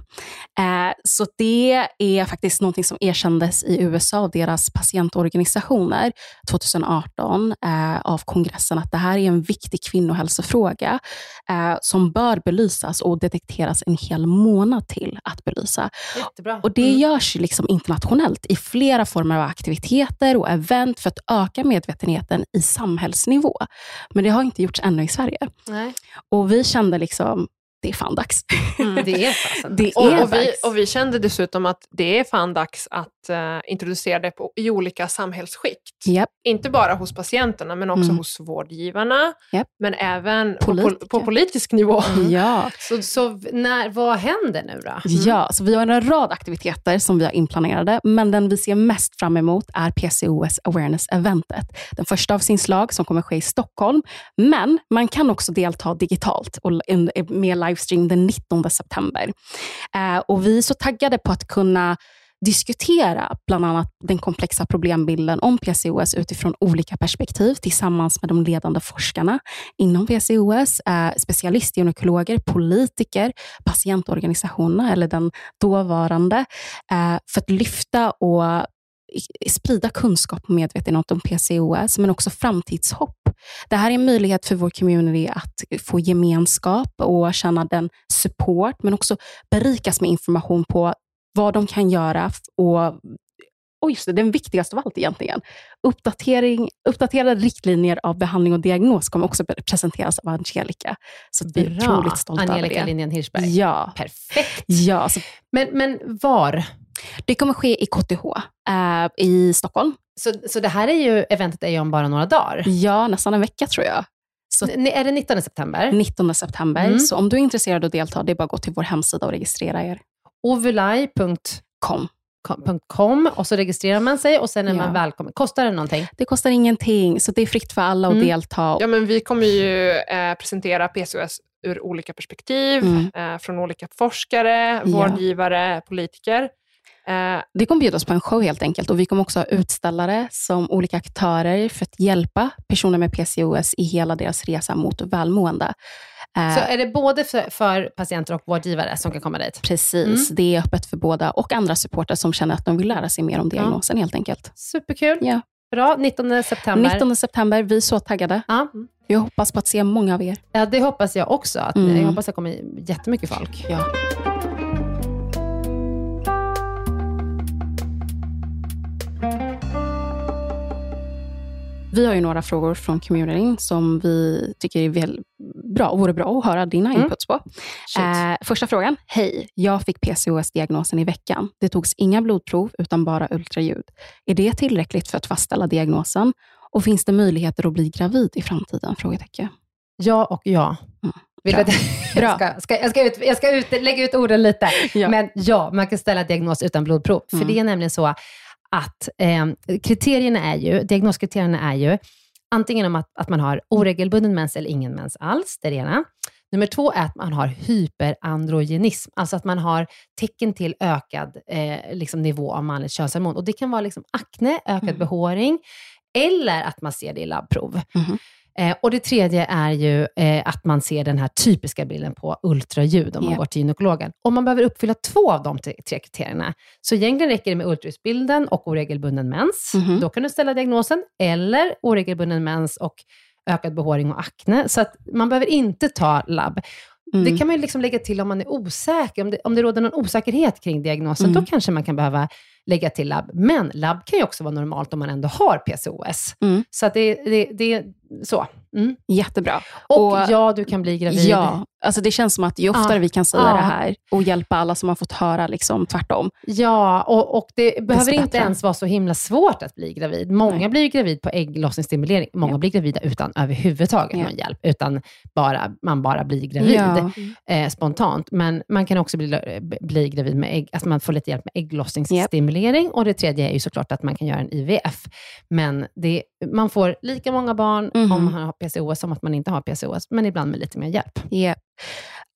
Eh, så det är faktiskt någonting som erkändes i USA av deras patientorganisationer 2018 eh, av kongressen, att det här är en viktig kvinnohälsofråga eh, som bör belysas och detekteras en hel månad till att belysa. Jättebra. Och Det görs ju liksom internationellt i flera former av aktiviteter och event för att öka medvetenheten i samhällsnivå. Men det har inte gjorts ännu i Sverige. Nej. Och vi kände liksom, det är fan dags. Det är. Det Och, är och, vi, dags. och vi kände dessutom att det är fan dags att eh, introducera det på, i olika samhällsskikt. Japp. Inte bara hos patienterna, men också Mm. hos vårdgivarna, Japp. men även på, Politiker. på politisk nivå. Ja. Så, så när, vad händer nu då? Ja, så vi har en rad aktiviteter som vi har inplanerade, men den vi ser mest fram emot är PCOS awareness-eventet. Den första av sin slag som kommer ske i Stockholm, men man kan också delta digitalt och en- med livestream den 19 september. Eh, och vi är så taggade på att kunna diskutera bland annat den komplexa problembilden om PCOS utifrån olika perspektiv tillsammans med de ledande forskarna inom PCOS, eh, specialistgynekologer, politiker, patientorganisationerna eller den dåvarande, eh, för att lyfta och sprida kunskap och medvetenhet om PCOS, men också framtidshopp. Det här är en möjlighet för vår community att få gemenskap och känna den support, men också berikas med information på vad de kan göra och och just det, den viktigaste av allt egentligen. Uppdatering, uppdaterade riktlinjer av behandling och diagnos kommer också presenteras av Angelica. Så vi är otroligt stolta Angelica över det. Lindén Hirschberg. Ja, Perfekt. ja så Men, men var? Det kommer ske i KTH eh, i Stockholm. Så, så det här är ju, eventet är ju om bara några dagar. Ja, nästan en vecka tror jag. Så N- Är det 19 september? 19 september. Mm. Så om du är intresserad av att delta, det är bara att gå till vår hemsida och registrera er. Ovulai.com Kom. och så registrerar man sig och sen är Ja. man välkommen. Kostar det någonting? Det kostar ingenting, så det är fritt för alla att Mm. delta. Ja, men vi kommer ju eh, presentera PCOS ur olika perspektiv, Mm. eh, från olika forskare, vårdgivare, politiker. Eh, Det kommer bjudas på en show helt enkelt och vi kommer också ha utställare som olika aktörer för att hjälpa personer med PCOS i hela deras resa mot välmående. Eh, Så är det både för, för patienter och vårdgivare som kan komma dit? Precis, Mm. det är öppet för båda och andra supportrar som känner att de vill lära sig mer om diagnosen helt enkelt. Superkul. Ja. Bra. 19 september. 19 september, vi är så taggade. Ja. Jag hoppas på att se många av er. Ja, det hoppas jag också. Att, Mm. Jag hoppas det kommer jättemycket folk. Ja. Vi har ju några frågor från communityn som vi tycker är väl bra och vore bra att höra dina Mm. inputs på. Eh, första frågan. Hej, jag fick PCOS-diagnosen i veckan. Det togs inga blodprov utan bara ultraljud. Är det tillräckligt för att fastställa diagnosen? Och finns det möjligheter att bli gravid i framtiden? Frågetecken. Ja och ja. Mm. Vill Bra. jag ska, ska, jag ska, ut, jag ska ut, lägga ut orden lite. Ja. Men ja, man kan ställa diagnos utan blodprov. För Mm. det är nämligen så att eh, kriterierna är ju, diagnoskriterierna är ju antingen om att, att man har oregelbunden mens eller ingen mens alls, det är det ena. Nummer två är att man har hyperandrogenism, alltså att man har tecken till ökad eh, liksom nivå av manligt könshormon. Och det kan vara liksom akne, ökad Mm. behåring, eller att man ser det i labbprov. Mhm. Eh, och det tredje är ju eh, att man ser den här typiska bilden på ultraljud om man Ja. går till gynekologen. Om man behöver uppfylla två av de tre, kriterierna, så egentligen räcker det med ultraljudsbilden och oregelbunden mens. Mhm. Då kan du ställa diagnosen, eller oregelbunden mens och ökad behåring och akne. Så att man behöver inte ta labb. Mm. Det kan man ju liksom lägga till om man är osäker, om det, om det råder någon osäkerhet kring diagnosen, Mm. då kanske man kan behöva lägga till labb. Men labb kan ju också vara normalt om man ändå har PCOS. Mm. Så att det, det, det är så. Mm. Jättebra. Och, Och- ja, du kan bli gravid. Ja, alltså det känns som att ju oftare Ja. vi kan säga Ja. det här och hjälpa alla som har fått höra liksom tvärtom. Ja, och, och det behöver inte bättre. ens vara så himla svårt att bli gravid. Många Nej. blir ju gravid på ägglossningsstimulering. Många Ja. blir gravida utan överhuvudtaget någon hjälp, utan bara, man bara blir gravid eh, spontant. Men man kan också bli, bli gravid med ägg, att man får lite hjälp med ägglossningsstimulering. Och det tredje är ju såklart att man kan göra en IVF. Men det, man får lika många barn Mhm. om man har PCOS som att man inte har PCOS, men ibland med lite mer hjälp. Ja.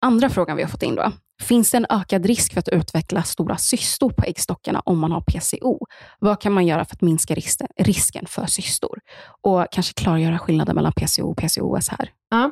Andra frågan vi har fått in då. Finns det en ökad risk för att utveckla stora cystor på äggstockarna om man har PCO? Vad kan man göra för att minska risken, risken för cystor? Och kanske klargöra skillnaden mellan PCO och PCOS här. Ja.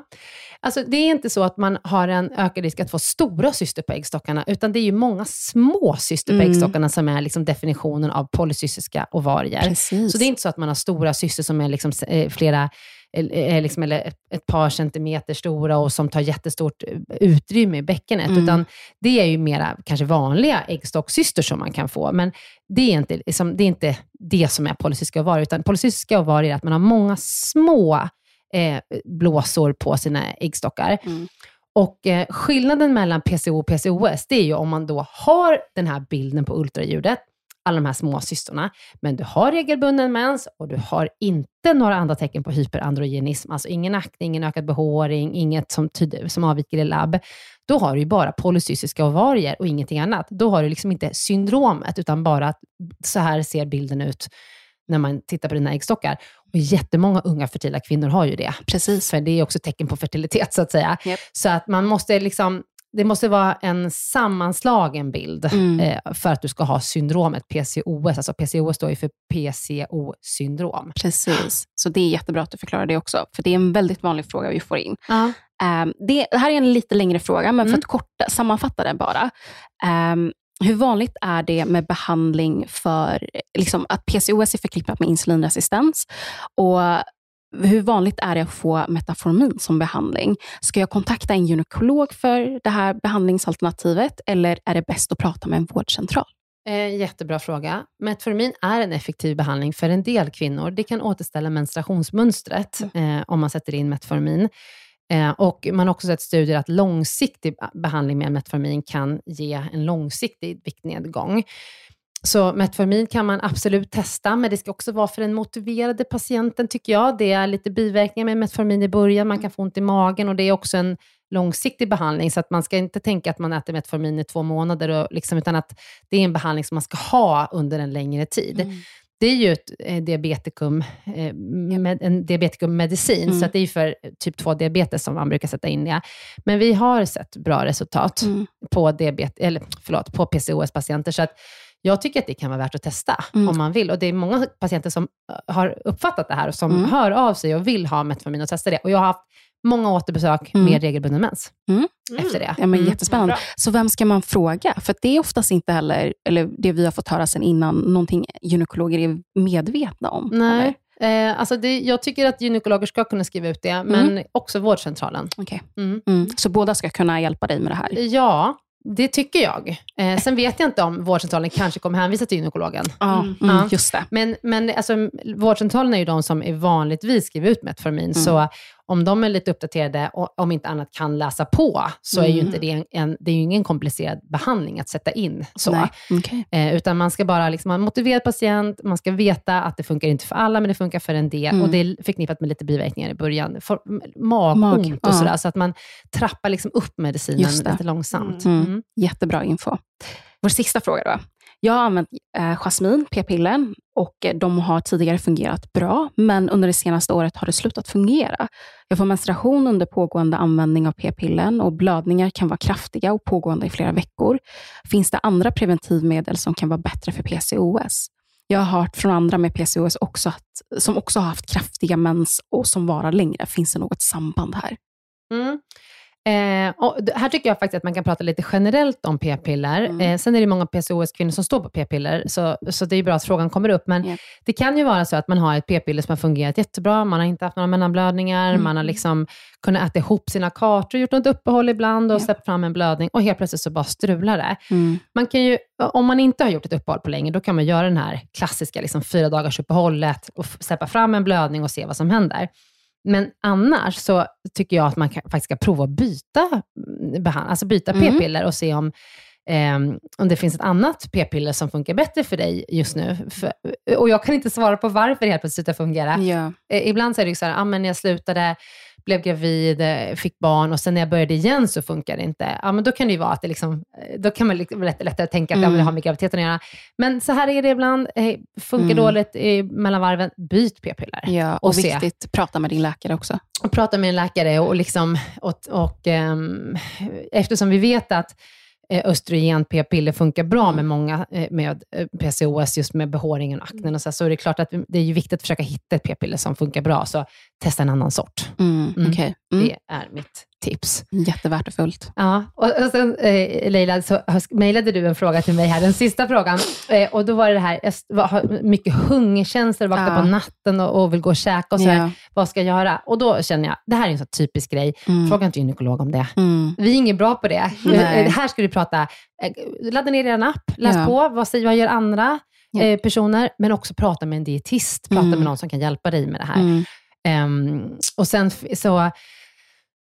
Alltså, det är inte så att man har en ökad risk att få stora cyster på äggstockarna, utan det är ju många små cyster på Mm. äggstockarna som är liksom definitionen av polycystiska ovarier. Precis. Så det är inte så att man har stora cyster som är liksom eh, flera, eh, liksom, eller ett- par centimeter stora och som tar jättestort eh, utrymme i bäckenet, Mm. utan det är ju mera kanske vanliga äggstockcystor som man kan få. Men det är inte, liksom, det, är inte det som är polycystiska ovarier, utan polycystiska ovarier är att man har många små eh, blåsor på sina äggstockar. Mm. Och eh, Skillnaden mellan PCO och PCOS, det är ju om man då har den här bilden på ultraljudet, alla de här små cystorna, men du har regelbunden mens och du har inte några andra tecken på hyperandrogenism, alltså ingen akne, ingen ökad behåring, inget som, tyder, som avviker i labb. Då har du ju bara polycystiska ovarier och ingenting annat. Då har du liksom inte syndromet, utan bara att så här ser bilden ut när man tittar på dina äggstockar. Och jättemånga unga fertila kvinnor har ju det. Precis. För det är också tecken på fertilitet, så att säga. Japp. Så att man måste liksom, det måste vara en sammanslagen bild Mm. eh, för att du ska ha syndromet PCOS. Alltså PCOS står ju för PCO-syndrom. Precis. Så det är jättebra att du förklarar det också. För det är en väldigt vanlig fråga vi får in. Ja. Ehm, det, det här är en lite längre fråga, men för Mm. att korta, sammanfatta den bara. Ehm, hur vanligt är det med behandling för liksom, att PCOS är förknippat med insulinresistens? Och hur vanligt är det att få Metformin som behandling? Ska jag kontakta en gynekolog för det här behandlingsalternativet eller är det bäst att prata med en vårdcentral? Eh, jättebra fråga. Metformin är en effektiv behandling för en del kvinnor. Det kan återställa menstruationsmönstret eh, om man sätter in Metformin. Eh, och man har också sett studier att långsiktig behandling med Metformin kan ge en långsiktig viktnedgång. Så Metformin kan man absolut testa, men det ska också vara för den motiverade patienten, tycker jag. Det är lite biverkningar med Metformin i början, man kan få ont i magen och det är också en långsiktig behandling, så att man ska inte tänka att man äter Metformin i två månader, och liksom, utan att det är en behandling som man ska ha under en längre tid. Mm. Det är ju ett eh, diabetikum, eh, med, en diabetikummedicin, Mm. så att det är för typ 2-diabetes som man brukar sätta in det. Men vi har sett bra resultat Mm. på, diabet, eller, förlåt, på PCOS-patienter, så att jag tycker att det kan vara värt att testa Mm. om man vill. Och det är många patienter som eh, har uppfattat det här och som Mm. hör av sig och vill ha Metformin och testa det. Och jag har haft många återbesök Mm. med regelbunden mens Mm. efter det. Ja, men Mm. Jättespännande. Bra. Så vem ska man fråga? För det är oftast inte heller, eller det vi har fått höra sen innan, någonting gynekologer är medvetna om. Nej. eller? Eh, alltså det, jag tycker att gynekologer ska kunna skriva ut det, men också vårdcentralen. Okej. Mm. Mm. Så båda ska kunna hjälpa dig med det här? Ja, det tycker jag. Eh, sen vet jag inte om vårdcentralen kanske kommer hänvisa till gynekologen. Ja, Mm. mm, just det. Men, men alltså, vårdcentralen är ju de som är vanligtvis skriver ut Metformin, så om de är lite uppdaterade och om inte annat kan läsa på, så är ju inte det en, en, det är ju ingen komplicerad behandling att sätta in. Så. Okej. Eh, utan man ska bara liksom ha en motiverad patient, man ska veta att det funkar inte för alla, men det funkar för en del. Och det är förknippat med lite biverkningar i början. For, magont Mag, och ja. sådär, så att man trappar liksom upp medicinen lite långsamt. Mm. Mm. Jättebra info. Vår sista fråga då. Jag har använt eh, jasmin, p-pillen, och eh, de har tidigare fungerat bra, men under det senaste året har det slutat fungera. Jag får menstruation under pågående användning av p-pillen och blödningar kan vara kraftiga och pågående i flera veckor. Finns det andra preventivmedel som kan vara bättre för PCOS? Jag har hört från andra med PCOS också att, som också har haft kraftiga mens och som varar längre. Finns det något samband här? Mm. Eh, här tycker jag faktiskt att man kan prata lite generellt om p-piller. Mm. Eh, sen är det många PCOS-kvinnor som står på p-piller, så, så det är bra att frågan kommer upp. Men Ja. det kan ju vara så att man har ett p-piller som har fungerat jättebra, man har inte haft några mellanblödningar, Mm. man har liksom kunnat äta ihop sina kartor, gjort något uppehåll ibland och Ja. släppt fram en blödning och helt plötsligt så bara strular det. Mm. Man kan ju, om man inte har gjort ett uppehåll på länge, då kan man göra den här klassiska liksom, fyra dagars uppehållet och släppa fram en blödning och se vad som händer. Men annars så tycker jag att man kan, faktiskt ska prova att byta, mm, behand- alltså byta Mm. p-piller och se om, ehm, om det finns ett annat p-piller som funkar bättre för dig just nu. För, och jag kan inte svara på varför det helt plötsligt slutar fungera. Eh, ibland så är det ju så här, ah, men jag slutade, blev gravid, eh, fick barn och sen när jag började igen så funkar det inte. Ja, men då kan det ju vara att det liksom, eh, då kan man liksom lätt, lättare tänka att ja, men det har med graviditeten att göra. Men så här är det ibland, eh, funkar Mm. dåligt eh, mellan varven, byt p-piller. Ja, och, Och se. viktigt, prata med din läkare också. Och prata med en läkare och, liksom, och, och ehm, eftersom vi vet att östrogen p-piller funkar bra med många eh, med eh, PCOS, just med behåringen och aknen och så, så är det klart att det är viktigt att försöka hitta ett p-piller som funkar bra, så testa en annan sort. Mm, Mm. Okej. Mm. Det är mitt tips. Jättevärdefullt. Ja, och, och sen eh, Leila, så mejlade du en fråga till mig här, den sista frågan. Eh, och då var det det här, jag har mycket hungerkänslor, vaknar Ja. på natten och, och vill gå och käka och så. Ja. Vad ska jag göra? Och då känner jag, det här är en så typisk grej. Mm. Fråga inte gynekolog om det. Mm. Vi är inget bra på det. Nej. Eh, Här ska du prata, eh, ladda ner er app, läs Ja. på, vad, säger, vad gör andra eh, personer, men också prata med en dietist, prata Mm. med någon som kan hjälpa dig med det här. Ehm, och sen så,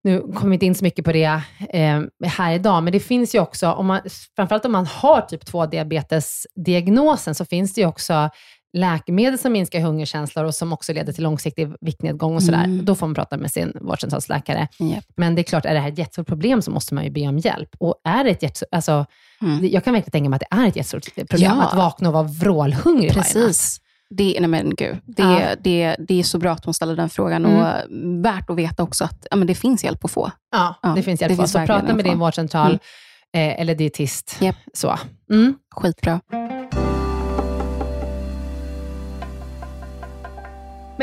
nu kommer vi inte in så mycket på det ehm, här idag, men det finns ju också, om man, framförallt om man har typ 2-diabetesdiagnosen, så finns det ju också läkemedel som minskar hungerkänslor och som också leder till långsiktig viktnedgång och sådär. Mm. Då får man prata med sin vårdcentralsläkare. Japp. Men det är klart, är det här ett jättestort problem så måste man ju be om hjälp. Och är det ett jättestort, alltså, Mm. jag kan verkligen tänka mig att det är ett jättestort problem Ja. att vakna och vara vrålhungrig. Precis. Det, nej men gud, det, Ja. det, det är så bra att hon ställer den frågan Mm. och värt att veta också att ja, men det finns hjälp att få. Ja, Ja, det finns det hjälp. finns så verkligen prata med din vårdcentral Mm. eh, eller dietist. Japp. Så. Mm. Skitbra.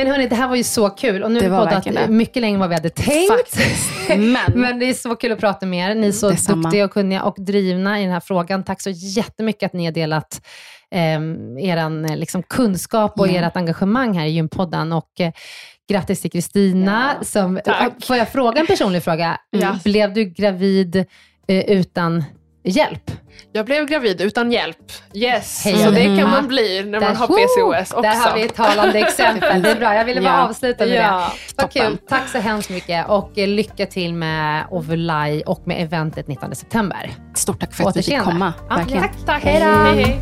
Men hörni, det här var ju så kul och nu har vi poddat verkligen mycket längre än vad vi hade tänkt. Men, Men det är så kul att prata med er. Ni är så Detsamma. duktiga och kunniga och drivna i den här frågan. Tack så jättemycket att ni har delat eh, er liksom, kunskap och Ja. ert engagemang här i Gympodden. Och, eh, grattis till Kristina. som Tack. Får jag fråga en personlig fråga? Ja. Blev du gravid eh, utan hjälp? Jag blev gravid utan hjälp. Yes, Hej, så det kan man bli när man har PCOS också. Där har vi ett talande exempel. Det är bra. Jag ville bara Ja. avsluta med det. Ja, Vad toppen. kul. Tack så hemskt mycket och eh, lycka till med Ovulaj och med eventet 19 september. stort tack för att vi fick komma. Ja, tack, tack. Hej då. Hej, hej.